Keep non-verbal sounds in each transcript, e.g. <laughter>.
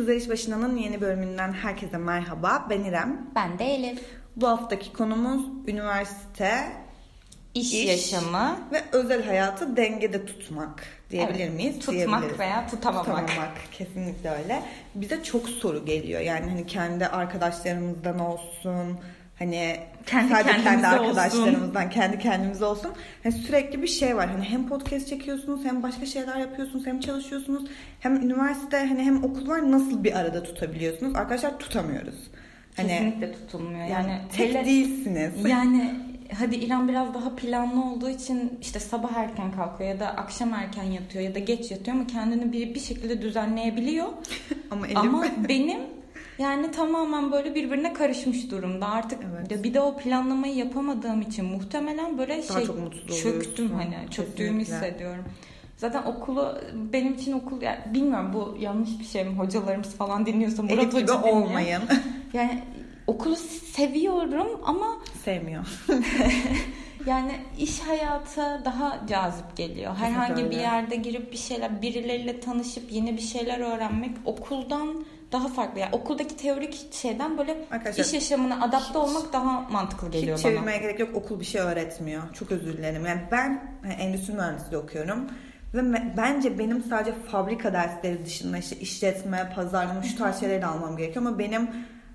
Kızlar İş Başına'nın yeni bölümünden herkese merhaba. Ben İrem. Ben de Elif. Bu haftaki konumuz üniversite, İş, iş yaşamı ve özel hayatı dengede tutmak diyebilir evet, miyiz? Tutmak veya tutamamak. Tutamamak kesinlikle öyle. Bize çok soru geliyor. Yani hani kendi arkadaşlarımızdan olsun, hani kendi sadece kendi arkadaşlarımızdan olsun. kendi kendimize olsun. Hani sürekli bir şey var. Hani hem podcast çekiyorsunuz, hem başka şeyler yapıyorsunuz, hem çalışıyorsunuz, hem üniversite, hani hem okul var. Nasıl bir arada tutabiliyorsunuz? Arkadaşlar tutamıyoruz. Hani, Kesinlikle tutulmuyor. Yani, yani tek hele, değilsiniz. Yani hadi İrem biraz daha planlı olduğu için işte sabah erken kalkıyor ya da akşam erken yatıyor ya da geç yatıyor ama kendini bir, bir şekilde düzenleyebiliyor. <laughs> ama, ama benim yani tamamen böyle birbirine karışmış durumda. Artık evet. bir de o planlamayı yapamadığım için muhtemelen böyle Daha şey çöktüm hani çöktüğümü hissediyorum. Zaten okulu benim için okul yani bilmiyorum bu yanlış bir şey mi hocalarımız falan dinliyorsa Murat Elif Hoca olmayın. <laughs> Yani okulu seviyorum ama sevmiyor. <laughs> yani iş hayatı daha cazip geliyor. Herhangi bir yerde girip bir şeyler birileriyle tanışıp yeni bir şeyler öğrenmek okuldan daha farklı. Yani okuldaki teorik şeyden böyle Arkadaşlar, iş yaşamına adapte hiç, olmak daha mantıklı geliyor hiç bana. Hiç çevirmeye gerek yok. Okul bir şey öğretmiyor. Çok özür dilerim. Yani ben endüstri mühendisliği okuyorum. Ve bence benim sadece fabrika dersleri dışında işte işletme, pazarlama şu tarz şeyleri almam gerekiyor. Ama benim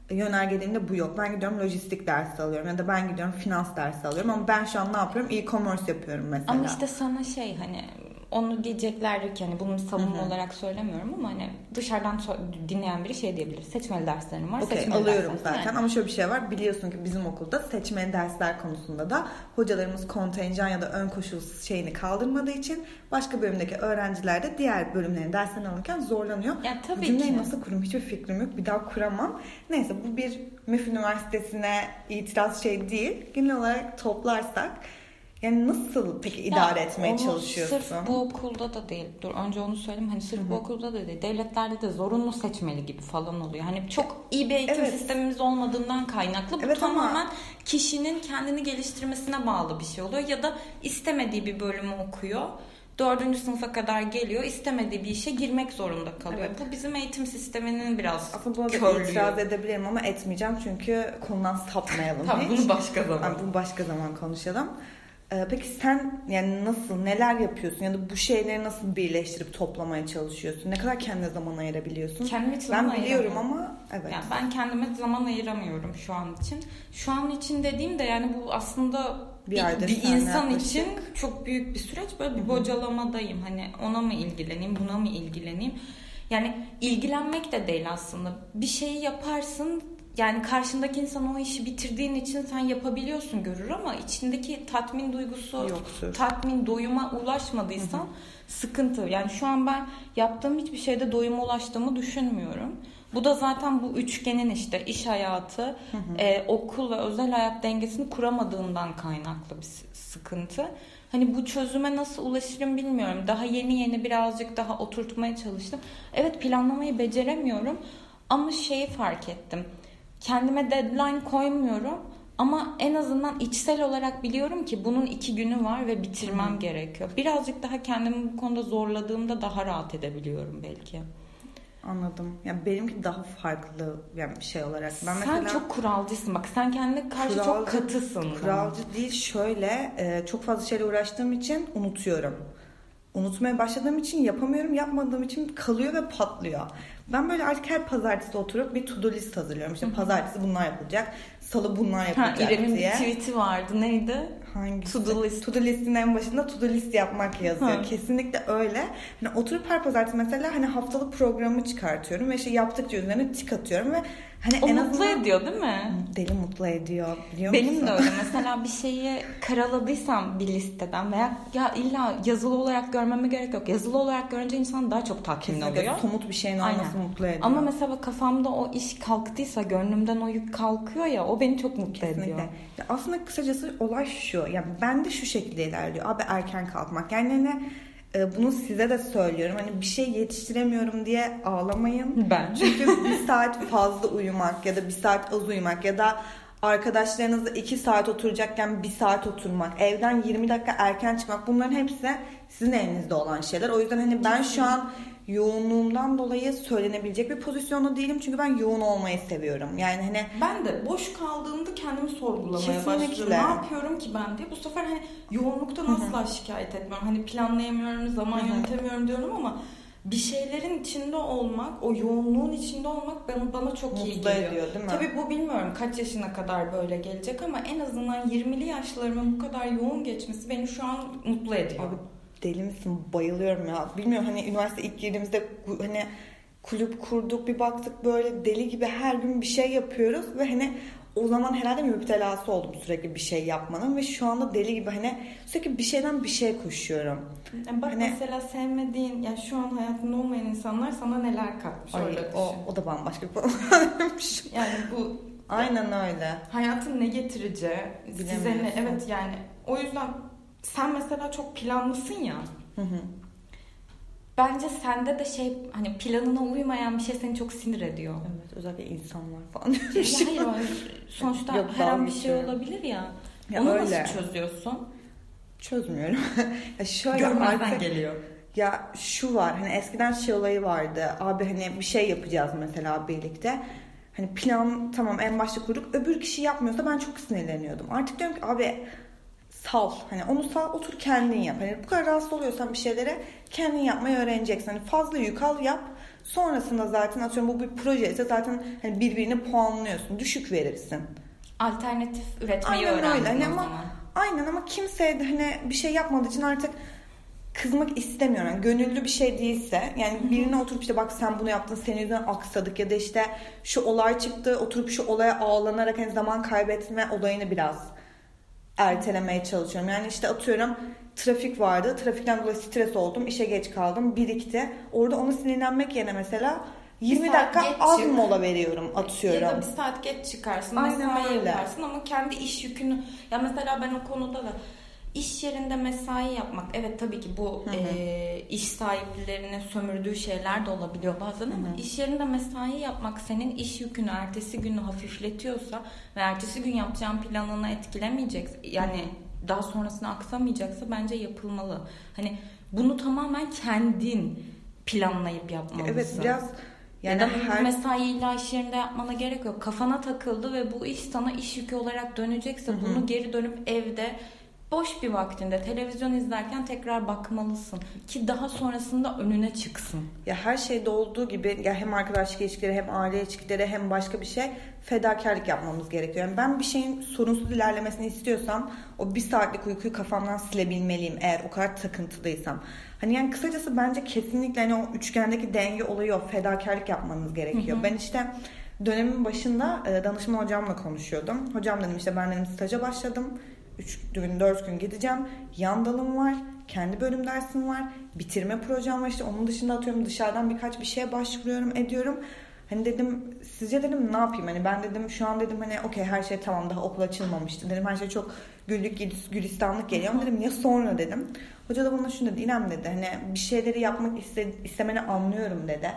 yönergeliğimde bu yok. Ben gidiyorum lojistik dersi alıyorum ya da ben gidiyorum finans dersi alıyorum ama ben şu an ne yapıyorum? E-commerce yapıyorum mesela. Ama işte sana şey hani onu diyecekler ki hani bunu savunma Hı-hı. olarak söylemiyorum ama hani dışarıdan dinleyen biri şey diyebilir. Seçmeli derslerim var. Okay, seçmeli alıyorum dersler. zaten yani. ama şöyle bir şey var. Biliyorsun ki bizim okulda seçmeli dersler konusunda da hocalarımız kontenjan ya da ön koşul şeyini kaldırmadığı için başka bölümdeki öğrenciler de diğer bölümlerin derslerini alırken zorlanıyor. Ya tabii Cümleyi ki. nasıl kurum hiçbir fikrim yok. Bir daha kuramam. Neyse bu bir MÜF Üniversitesi'ne itiraz şey değil. Genel olarak toplarsak yani nasıl peki idare ya, etmeye çalışıyorsun? Sırf bu okulda da değil. Dur önce onu söyleyeyim. Hani sırf Hı-hı. bu okulda da değil. Devletlerde de zorunlu seçmeli gibi falan oluyor. Hani çok iyi bir eğitim evet. sistemimiz olmadığından kaynaklı. Bu evet, tamamen ama... kişinin kendini geliştirmesine bağlı bir şey oluyor. Ya da istemediği bir bölümü okuyor dördüncü sınıfa kadar geliyor. istemediği bir işe girmek zorunda kalıyor. Evet. Bu bizim eğitim sisteminin biraz Aslında buna da itiraz edebilirim ama etmeyeceğim çünkü konudan sapmayalım <laughs> tamam, hiç. bunu başka zaman. Yani bunu başka zaman konuşalım. Ee, peki sen yani nasıl, neler yapıyorsun ya da bu şeyleri nasıl birleştirip toplamaya çalışıyorsun? Ne kadar kendine zaman ayırabiliyorsun? Kendime zaman Ben biliyorum ama evet. Yani ben kendime zaman ayıramıyorum şu an için. Şu an için dediğim de yani bu aslında bir, bir, bir insan yaklaşık. için çok büyük bir süreç. Böyle bir Hı-hı. bocalamadayım. Hani ona mı ilgileneyim, buna mı ilgileneyim? Yani ilgilenmek de değil aslında. Bir şeyi yaparsın yani karşındaki insan o işi bitirdiğin için sen yapabiliyorsun görür ama içindeki tatmin duygusu, Yoktur. tatmin, doyuma ulaşmadıysan Hı-hı. sıkıntı. Yani şu an ben yaptığım hiçbir şeyde doyuma ulaştığımı düşünmüyorum. Bu da zaten bu üçgenin işte iş hayatı, e, okul ve özel hayat dengesini kuramadığından kaynaklı bir sıkıntı. Hani bu çözüme nasıl ulaşırım bilmiyorum. Daha yeni yeni birazcık daha oturtmaya çalıştım. Evet planlamayı beceremiyorum ama şeyi fark ettim kendime deadline koymuyorum. Ama en azından içsel olarak biliyorum ki bunun iki günü var ve bitirmem hmm. gerekiyor. Birazcık daha kendimi bu konuda zorladığımda daha rahat edebiliyorum belki. Anladım. Yani benimki daha farklı yani bir şey olarak. Ben sen mesela, çok kuralcısın. Bak sen kendine karşı kuralcı, çok katısın. Kuralcı da. değil şöyle e, çok fazla şeyle uğraştığım için unutuyorum. Unutmaya başladığım için yapamıyorum. Yapmadığım için kalıyor ve patlıyor. Ben böyle artık her pazartesi oturup bir to-do list hazırlıyorum. İşte pazartesi bunlar yapılacak. Salı bunlar yapılacak ha, İrem'in diye. bir tweet'i vardı. Neydi? Hangisi? To-do list. To-do list'in en başında to-do list yapmak yazıyor. Ha. Kesinlikle öyle. Hani oturup her pazartesi mesela hani haftalık programı çıkartıyorum ve şey yaptıkça üzerine tik atıyorum ve Hani o en mutlu azından, ediyor değil mi? Deli mutlu ediyor biliyor Benim musun? Benim de öyle. <laughs> Mesela bir şeyi karaladıysam bir listeden veya ya illa yazılı olarak görmeme gerek yok. Yazılı olarak görünce insan daha çok tatmin oluyor. somut bir şeyin olması mutlu ediyor. Ama mesela kafamda o iş kalktıysa, gönlümden o yük kalkıyor ya o beni çok mutlu Kesinlikle. ediyor. Ya aslında kısacası olay şu. Yani ben de şu şekilde ilerliyor. Abi erken kalkmak. Yani ne ee, bunu size de söylüyorum. Hani bir şey yetiştiremiyorum diye ağlamayın. Ben. Çünkü bir saat fazla uyumak ya da bir saat az uyumak ya da arkadaşlarınızla iki saat oturacakken bir saat oturmak, evden 20 dakika erken çıkmak bunların hepsi sizin elinizde olan şeyler. O yüzden hani ben şu an yoğunluğumdan dolayı söylenebilecek bir pozisyonda değilim. Çünkü ben yoğun olmayı seviyorum. Yani hani ben de boş kaldığımda kendimi sorgulamaya Kesinlikle. başlıyorum. Ne yapıyorum ki ben diye. Bu sefer hani yoğunluktan asla şikayet etmiyorum. Hani planlayamıyorum, zaman yönetemiyorum diyorum ama bir şeylerin içinde olmak, o yoğunluğun içinde olmak bana, bana çok Mutlu iyi geliyor. Ediyor, değil mi? Tabii bu bilmiyorum kaç yaşına kadar böyle gelecek ama en azından 20'li yaşlarımın bu kadar yoğun geçmesi beni şu an mutlu ediyor. Abi deli misin? Bayılıyorum ya. Bilmiyorum hani üniversite ilk girdiğimizde hani kulüp kurduk bir baktık böyle deli gibi her gün bir şey yapıyoruz ve hani o zaman herhalde müptelası oldum sürekli bir şey yapmanın ve şu anda deli gibi hani sürekli bir şeyden bir şey koşuyorum. Yani bak hani, mesela sevmediğin yani şu an hayatında olmayan insanlar sana neler katmış ay, öyle o, o da bambaşka bir konu. <laughs> yani bu Aynen öyle. Hayatın ne getireceği size ne evet yani o yüzden sen mesela çok planlısın ya. Hı hı. Bence sende de şey hani planına uymayan bir şey seni çok sinir ediyor. Evet özellikle insanlar falan. Hayır. Sonuçta Yok, her an bir şey olabilir ya. ya Onu öyle. nasıl çözüyorsun? Çözmüyorum. <laughs> ya şöyle Görmezden artık, geliyor. Ya şu var hani eskiden şey olayı vardı. Abi hani bir şey yapacağız mesela birlikte. Hani plan tamam en başta kurduk. Öbür kişi yapmıyorsa ben çok sinirleniyordum. Artık diyorum ki abi sal. Hani onu sal otur kendin yap. Hani bu kadar rahatsız oluyorsan bir şeylere kendin yapmayı öğreneceksin. Hani fazla yük al yap. Sonrasında zaten atıyorum bu bir proje ise zaten hani birbirini puanlıyorsun. Düşük verirsin. Alternatif üretmeyi aynen öğrendin öyle. Hani ama, zaman. Aynen ama kimse de hani bir şey yapmadığı için artık kızmak istemiyorum. Yani gönüllü bir şey değilse yani birine oturup işte bak sen bunu yaptın senin yüzünden aksadık ya da işte şu olay çıktı oturup şu olaya ağlanarak hani zaman kaybetme olayını biraz ertelemeye çalışıyorum. Yani işte atıyorum trafik vardı. Trafikten dolayı stres oldum. işe geç kaldım. Birikti. Orada onu sinirlenmek yerine mesela 20 dakika az çık. mola veriyorum atıyorum. Ya da bir saat geç çıkarsın. Aynen öyle. yaparsın ama kendi iş yükünü ya mesela ben o konuda da İş yerinde mesai yapmak evet tabii ki bu E, iş sahiplerinin sömürdüğü şeyler de olabiliyor bazen ama hı hı. iş yerinde mesai yapmak senin iş yükünü ertesi günü hafifletiyorsa ve ertesi gün yapacağın planını etkilemeyecek yani hı. daha sonrasını aksamayacaksa bence yapılmalı. Hani bunu tamamen kendin planlayıp yapmalısın. Evet biraz yani ya da her... mesai illa iş yerinde yapmana gerek yok. Kafana takıldı ve bu iş sana iş yükü olarak dönecekse Hı-hı. bunu geri dönüp evde boş bir vaktinde televizyon izlerken tekrar bakmalısın ki daha sonrasında önüne çıksın. Ya her şeyde olduğu gibi ya hem arkadaşlık ilişkileri hem aile ilişkileri hem başka bir şey fedakarlık yapmamız gerekiyor. Yani ben bir şeyin sorunsuz ilerlemesini istiyorsam o bir saatlik uykuyu kafamdan silebilmeliyim eğer o kadar takıntılıysam. Hani yani kısacası bence kesinlikle hani o üçgendeki denge olayı o fedakarlık yapmanız gerekiyor. Hı hı. Ben işte dönemin başında e, danışman hocamla konuşuyordum. Hocam dedim işte ben dedim staja başladım 3 gün 4 gün gideceğim. Yan dalım var. Kendi bölüm dersim var. Bitirme projem var. işte onun dışında atıyorum dışarıdan birkaç bir şeye başvuruyorum ediyorum. Hani dedim sizce dedim ne yapayım? Hani ben dedim şu an dedim hani okey her şey tamam daha okul açılmamıştı. Dedim her şey çok güllük gülistanlık geliyor ama dedim ya sonra dedim. Hoca da bana şunu dedi İrem dedi hani bir şeyleri yapmak iste, istemeni anlıyorum dedi.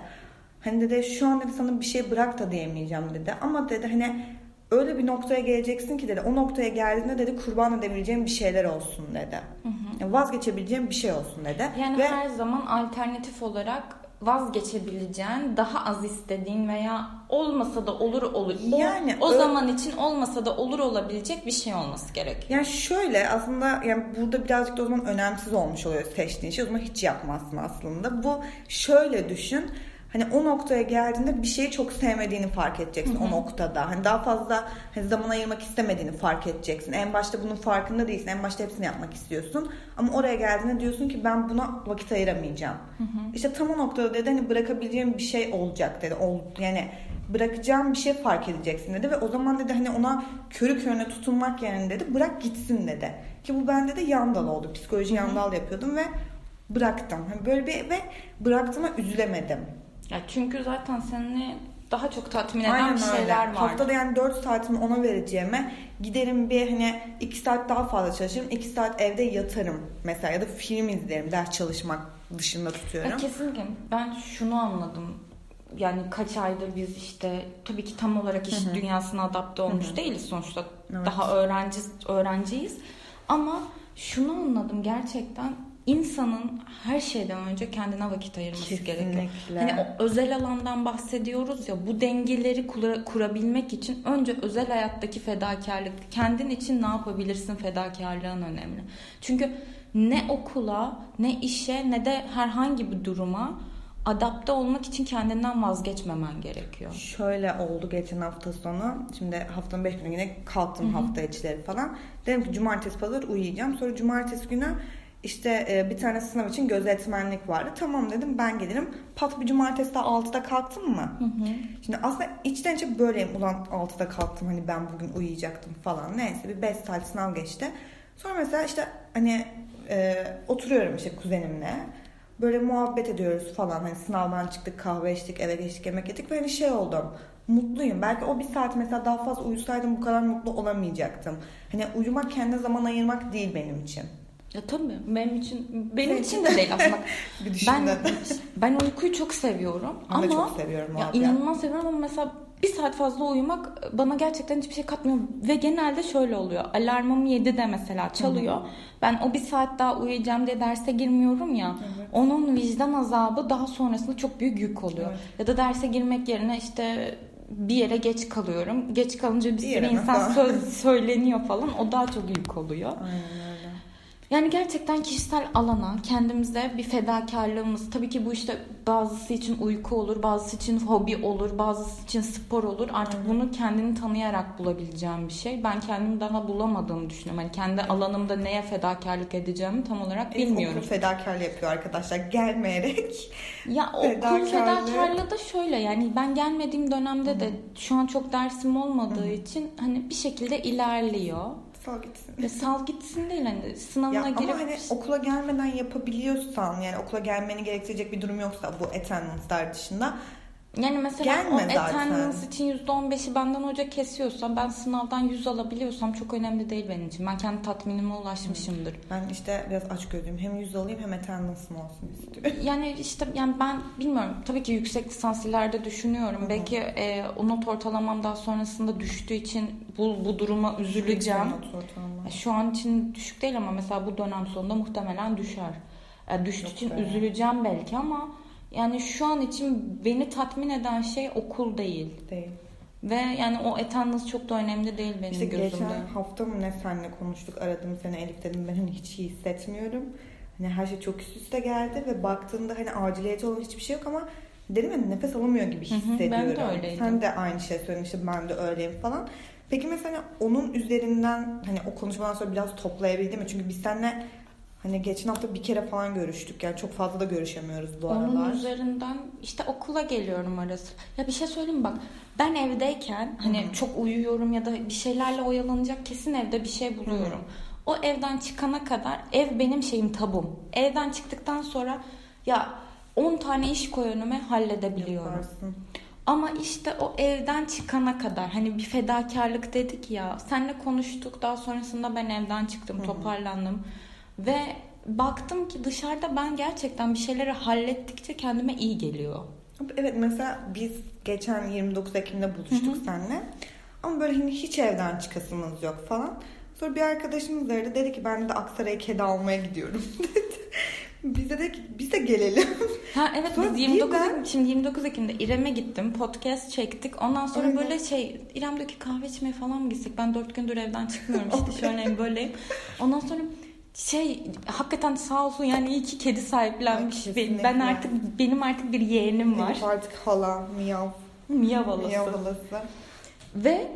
Hani dedi şu an dedi sana bir şey bırak da diyemeyeceğim dedi. Ama dedi hani öyle bir noktaya geleceksin ki dedi o noktaya geldiğinde dedi kurban edebileceğim bir şeyler olsun dedi. Hı hı. vazgeçebileceğim bir şey olsun dedi. Yani Ve, her zaman alternatif olarak vazgeçebileceğin, daha az istediğin veya olmasa da olur olur. O, yani o ö- zaman için olmasa da olur olabilecek bir şey olması gerekiyor. Yani şöyle aslında yani burada birazcık da o zaman önemsiz olmuş oluyor seçtiğin şey. O zaman hiç yapmazsın aslında. Bu şöyle düşün hani o noktaya geldiğinde bir şeyi çok sevmediğini fark edeceksin Hı-hı. o noktada. Hani daha fazla hani zaman ayırmak istemediğini fark edeceksin. En başta bunun farkında değilsin. En başta hepsini yapmak istiyorsun. Ama oraya geldiğinde diyorsun ki ben buna vakit ayıramayacağım. Hı-hı. İşte tam o noktada dedi hani bırakabileceğim bir şey olacak dedi. Ol, yani bırakacağım bir şey fark edeceksin dedi ve o zaman dedi hani ona körü körüne tutunmak yerine dedi bırak gitsin dedi. Ki bu bende de yandal oldu. Psikoloji Hı-hı. yandal yapıyordum ve bıraktım. Hani böyle bir ve bıraktığıma üzülemedim. Ya çünkü zaten seni daha çok tatmin eden Aynen bir şeyler öyle. var. Haftada yani 4 saatimi ona vereceğime giderim bir hani 2 saat daha fazla çalışırım. 2 saat evde yatarım mesela ya da film izlerim. Ders çalışmak dışında tutuyorum. Ya kesinlikle. Ben şunu anladım. Yani kaç aydır biz işte tabii ki tam olarak iş Hı-hı. dünyasına adapte olmuş Hı-hı. değiliz sonuçta. Evet. Daha öğrenci öğrenciyiz. Ama şunu anladım gerçekten insanın her şeyden önce kendine vakit ayırması Kesinlikle. gerekiyor. Hani o özel alandan bahsediyoruz ya bu dengeleri kura, kurabilmek için önce özel hayattaki fedakarlık, kendin için ne yapabilirsin fedakarlığın önemli. Çünkü ne okula, ne işe, ne de herhangi bir duruma adapte olmak için kendinden vazgeçmemen gerekiyor. Şöyle oldu geçen hafta sonu. Şimdi haftanın beş günü yine kalktım Hı-hı. hafta içleri falan. Dedim ki cumartesi pazar uyuyacağım. Sonra cumartesi günü işte e, bir tane sınav için gözetmenlik vardı. Tamam dedim ben gelirim. Pat bir cumartesi de 6'da kalktım mı? Hı hı. Şimdi aslında içten içe böyleyim. Ulan 6'da kalktım hani ben bugün uyuyacaktım falan. Neyse bir 5 saat sınav geçti. Sonra mesela işte hani e, oturuyorum işte kuzenimle. Böyle muhabbet ediyoruz falan. Hani sınavdan çıktık kahve içtik eve geçtik yemek yedik. Ve hani şey oldum mutluyum. Belki o bir saat mesela daha fazla uyusaydım bu kadar mutlu olamayacaktım. Hani uyumak kendi zaman ayırmak değil benim için. Ya tabii benim için benim için de değil aslında. <laughs> ben ben uykuyu çok seviyorum ben ama çok seviyorum ya inanılmaz seviyorum ama mesela bir saat fazla uyumak bana gerçekten hiçbir şey katmıyor ve genelde şöyle oluyor. Alarmım 7'de mesela çalıyor. Hı-hı. Ben o bir saat daha uyuyacağım diye derse girmiyorum ya. Evet. Onun vicdan azabı daha sonrasında çok büyük yük oluyor. Evet. Ya da derse girmek yerine işte bir yere geç kalıyorum. Geç kalınca bir sürü insan söz söyleniyor falan. O daha çok yük oluyor. Aynen yani gerçekten kişisel alana kendimize bir fedakarlığımız tabii ki bu işte bazısı için uyku olur, bazısı için hobi olur, bazısı için spor olur. Artık bunu kendini tanıyarak bulabileceğim bir şey. Ben kendimi daha bulamadığımı düşünüyorum. Hani kendi alanımda neye fedakarlık edeceğimi tam olarak bilmiyorum. Okul fedakarlığı yapıyor arkadaşlar gelmeyerek. Ya <laughs> okul fedakarlığı da şöyle yani ben gelmediğim dönemde de şu an çok dersim olmadığı için hani bir şekilde ilerliyor sal gitsin. Ya sal gitsin değil hani sınavına ya girip... Ama hani okula gelmeden yapabiliyorsan yani okula gelmeni gerektirecek bir durum yoksa bu attendance'lar dışında yani mesela Gelme o attendance için %15'i benden hoca kesiyorsa ben sınavdan 100 alabiliyorsam çok önemli değil benim için. Ben kendi tatminime ulaşmışımdır. Ben işte biraz aç gözlüyüm. Hem 100 alayım hem attendance'ım olsun istiyorum. <laughs> Yani işte yani ben bilmiyorum. Tabii ki yüksek lisans ileride düşünüyorum. Hı-hı. Belki e, o not ortalamam daha sonrasında düştüğü için bu, bu duruma üzüleceğim. E, şu an için düşük değil ama mesela bu dönem sonunda muhtemelen düşer. E, düştüğü için be. üzüleceğim belki ama yani şu an için beni tatmin eden şey okul değil. Değil. Ve yani o attendance çok da önemli değil benim işte gözümde. Geçen hafta mı ne senle konuştuk aradım seni Elif dedim ben hani hiç iyi hissetmiyorum. Hani her şey çok üst üste geldi ve baktığında hani aciliyeti olan hiçbir şey yok ama dedim hani nefes alamıyor gibi hissediyorum. ben de öyleydim. Sen de aynı şey söylemiştin ben de öyleyim falan. Peki mesela onun üzerinden hani o konuşmadan sonra biraz toplayabildim mi? Çünkü biz seninle Hani geçen hafta bir kere falan görüştük. Yani çok fazla da görüşemiyoruz bu aralar. Onun üzerinden işte okula geliyorum arası. Ya bir şey söyleyeyim bak. Ben evdeyken hani Hı-hı. çok uyuyorum ya da bir şeylerle oyalanacak kesin evde bir şey buluyorum. Hı-hı. O evden çıkana kadar ev benim şeyim tabum. Evden çıktıktan sonra ya 10 tane iş koy önüme halledebiliyorum. Yaparsın. Ama işte o evden çıkana kadar hani bir fedakarlık dedik ya. Senle konuştuk daha sonrasında ben evden çıktım, Hı-hı. toparlandım. Ve baktım ki dışarıda ben gerçekten bir şeyleri hallettikçe kendime iyi geliyor. Evet mesela biz geçen 29 Ekim'de buluştuk Hı-hı. seninle. Ama böyle hani hiç evden çıkasımız yok falan. Sonra bir arkadaşımız aradı dedi ki ben de Aksaray'a kedi almaya gidiyorum <laughs> dedi. Biz de biz de gelelim. Ha evet sonra biz 29 birden... Ekim, şimdi 29 Ekim'de İrem'e gittim. Podcast çektik. Ondan sonra Aynen. böyle şey İrem diyor ki kahve içmeye falan mı gitsek? Ben dört gündür evden çıkmıyorum işte <laughs> şöyleyim böyleyim. Ondan sonra şey hakikaten sağ olsun yani iyi ki kedi sahiplenmiş. Ay, ben artık benim artık bir yeğenim var. Benim artık hala miyav. Miyav halası. Miyav halası. Ve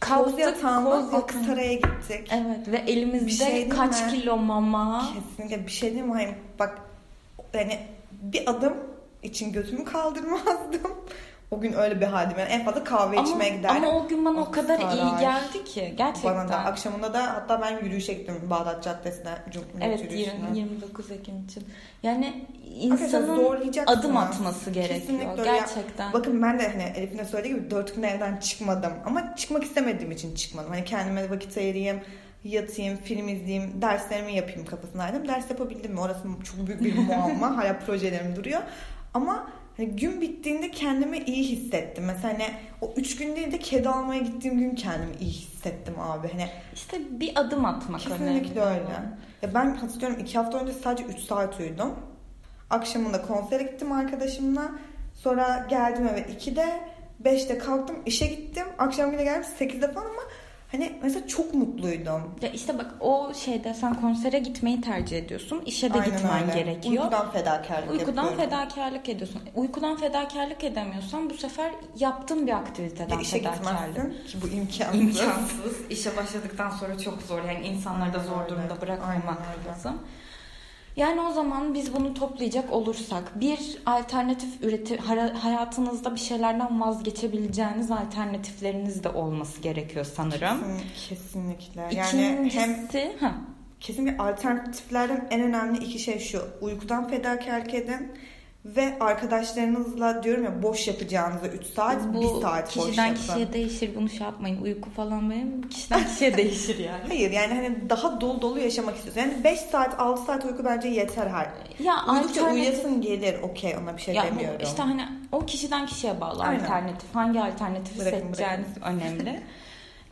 kalktık koz Aksaray'a gittik. Evet ve elimizde şey kaç mi? kilo mama. Kesinlikle bir şey değil mi? Hayır, bak yani bir adım için gözümü kaldırmazdım. O gün öyle bir haldim. Yani en fazla kahve ama, içmeye giderdim. Ama o gün bana o, o kadar saray. iyi geldi ki. Gerçekten. Bana da. Akşamında da hatta ben yürüyüşe gittim Bağdat Caddesi'ne. Evet 20, 29 Ekim için. Yani insanın adım atması gerekiyor. Kesinlikle Gerçekten. Ya. Bakın ben de hani Elif'in de söylediği gibi dört gün evden çıkmadım. Ama çıkmak istemediğim için çıkmadım. Hani kendime vakit ayırayım yatayım, film izleyeyim, derslerimi yapayım kafasındaydım. Ders yapabildim mi? Orası çok büyük bir muamma. <laughs> Hala projelerim duruyor. Ama gün bittiğinde kendimi iyi hissettim. Mesela hani o üç gün değil de kedi almaya gittiğim gün kendimi iyi hissettim abi. Hani işte bir adım atmak kesinlikle önemli. Kesinlikle öyle. Ya ben hatırlıyorum iki hafta önce sadece 3 saat uyudum. Akşamında konsere gittim arkadaşımla. Sonra geldim eve 2'de 5'te kalktım işe gittim. Akşam yine geldim 8'de falan ama Hani mesela çok mutluydum. Ya işte bak o şeyde sen konsere gitmeyi tercih ediyorsun. İşe de Aynen gitmen öyle. gerekiyor. Uykudan fedakarlık Uykudan yapıyorum. fedakarlık ediyorsun. Uykudan fedakarlık edemiyorsan bu sefer yaptığın bir aktiviteden ya işe fedakarlık. ki bu imkansız. İmkansız. İşe başladıktan sonra çok zor. Yani insanları da zor durumda bırakmamak lazım. Yani o zaman biz bunu toplayacak olursak bir alternatif üretim hayatınızda bir şeylerden vazgeçebileceğiniz alternatifleriniz de olması gerekiyor sanırım. kesinlikle. Yani İkincisi, hem ha. kesinlikle alternatiflerden en önemli iki şey şu. Uykudan fedakarlık edin ve arkadaşlarınızla diyorum ya boş yapacağınızda 3 saat, Bu 1 saat boş kişiden yapın. kişiye değişir bunu şey yapmayın. Uyku falan benim kişiden kişiye <laughs> değişir yani. Hayır yani hani daha dolu dolu yaşamak istiyorsun. Yani 5 saat 6 saat uyku bence yeter her. Ya Uyudukça alternatif... uyuyasın gelir okey ona bir şey ya demiyorum. İşte hani o kişiden kişiye bağlı Aynen. alternatif. Hangi alternatifi bırakın, seçeceğiniz bırakın. önemli. <laughs>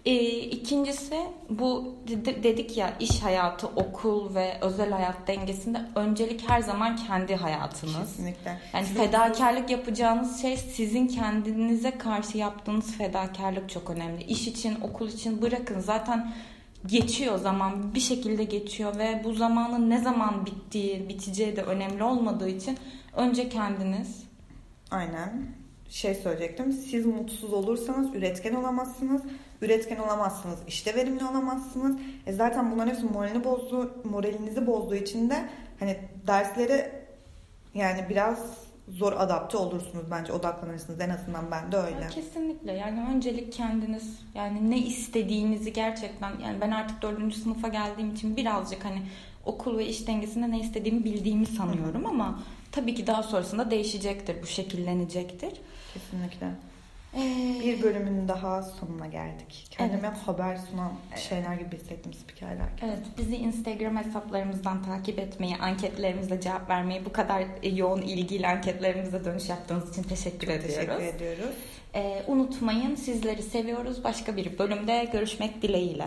E, ikincisi bu dedik ya iş hayatı, okul ve özel hayat dengesinde öncelik her zaman kendi hayatınız. Kesinlikle. Yani Sizin fedakarlık yapacağınız şey sizin kendinize karşı yaptığınız fedakarlık çok önemli. İş için, okul için bırakın zaten geçiyor zaman bir şekilde geçiyor ve bu zamanın ne zaman bittiği, biteceği de önemli olmadığı için önce kendiniz. Aynen. Şey söyleyecektim. Siz mutsuz olursanız üretken olamazsınız üretken olamazsınız, işte verimli olamazsınız. E zaten bunların hepsi moralini bozdu, moralinizi bozduğu için de hani derslere yani biraz zor adapte olursunuz bence odaklanırsınız en azından ben de öyle. Kesinlikle yani öncelik kendiniz yani ne istediğinizi gerçekten yani ben artık dördüncü sınıfa geldiğim için birazcık hani okul ve iş dengesinde ne istediğimi bildiğimi sanıyorum ama tabii ki daha sonrasında değişecektir bu şekillenecektir. Kesinlikle. Ee, bir bölümün daha sonuna geldik. Kendime evet. haber sunan şeyler gibi hissettim spikerler. Evet, bizi Instagram hesaplarımızdan takip etmeyi, anketlerimize cevap vermeyi, bu kadar yoğun ilgiyle anketlerimize dönüş yaptığınız için teşekkür Çok ediyoruz. Teşekkür ediyoruz. Ee, unutmayın, sizleri seviyoruz. Başka bir bölümde görüşmek dileğiyle.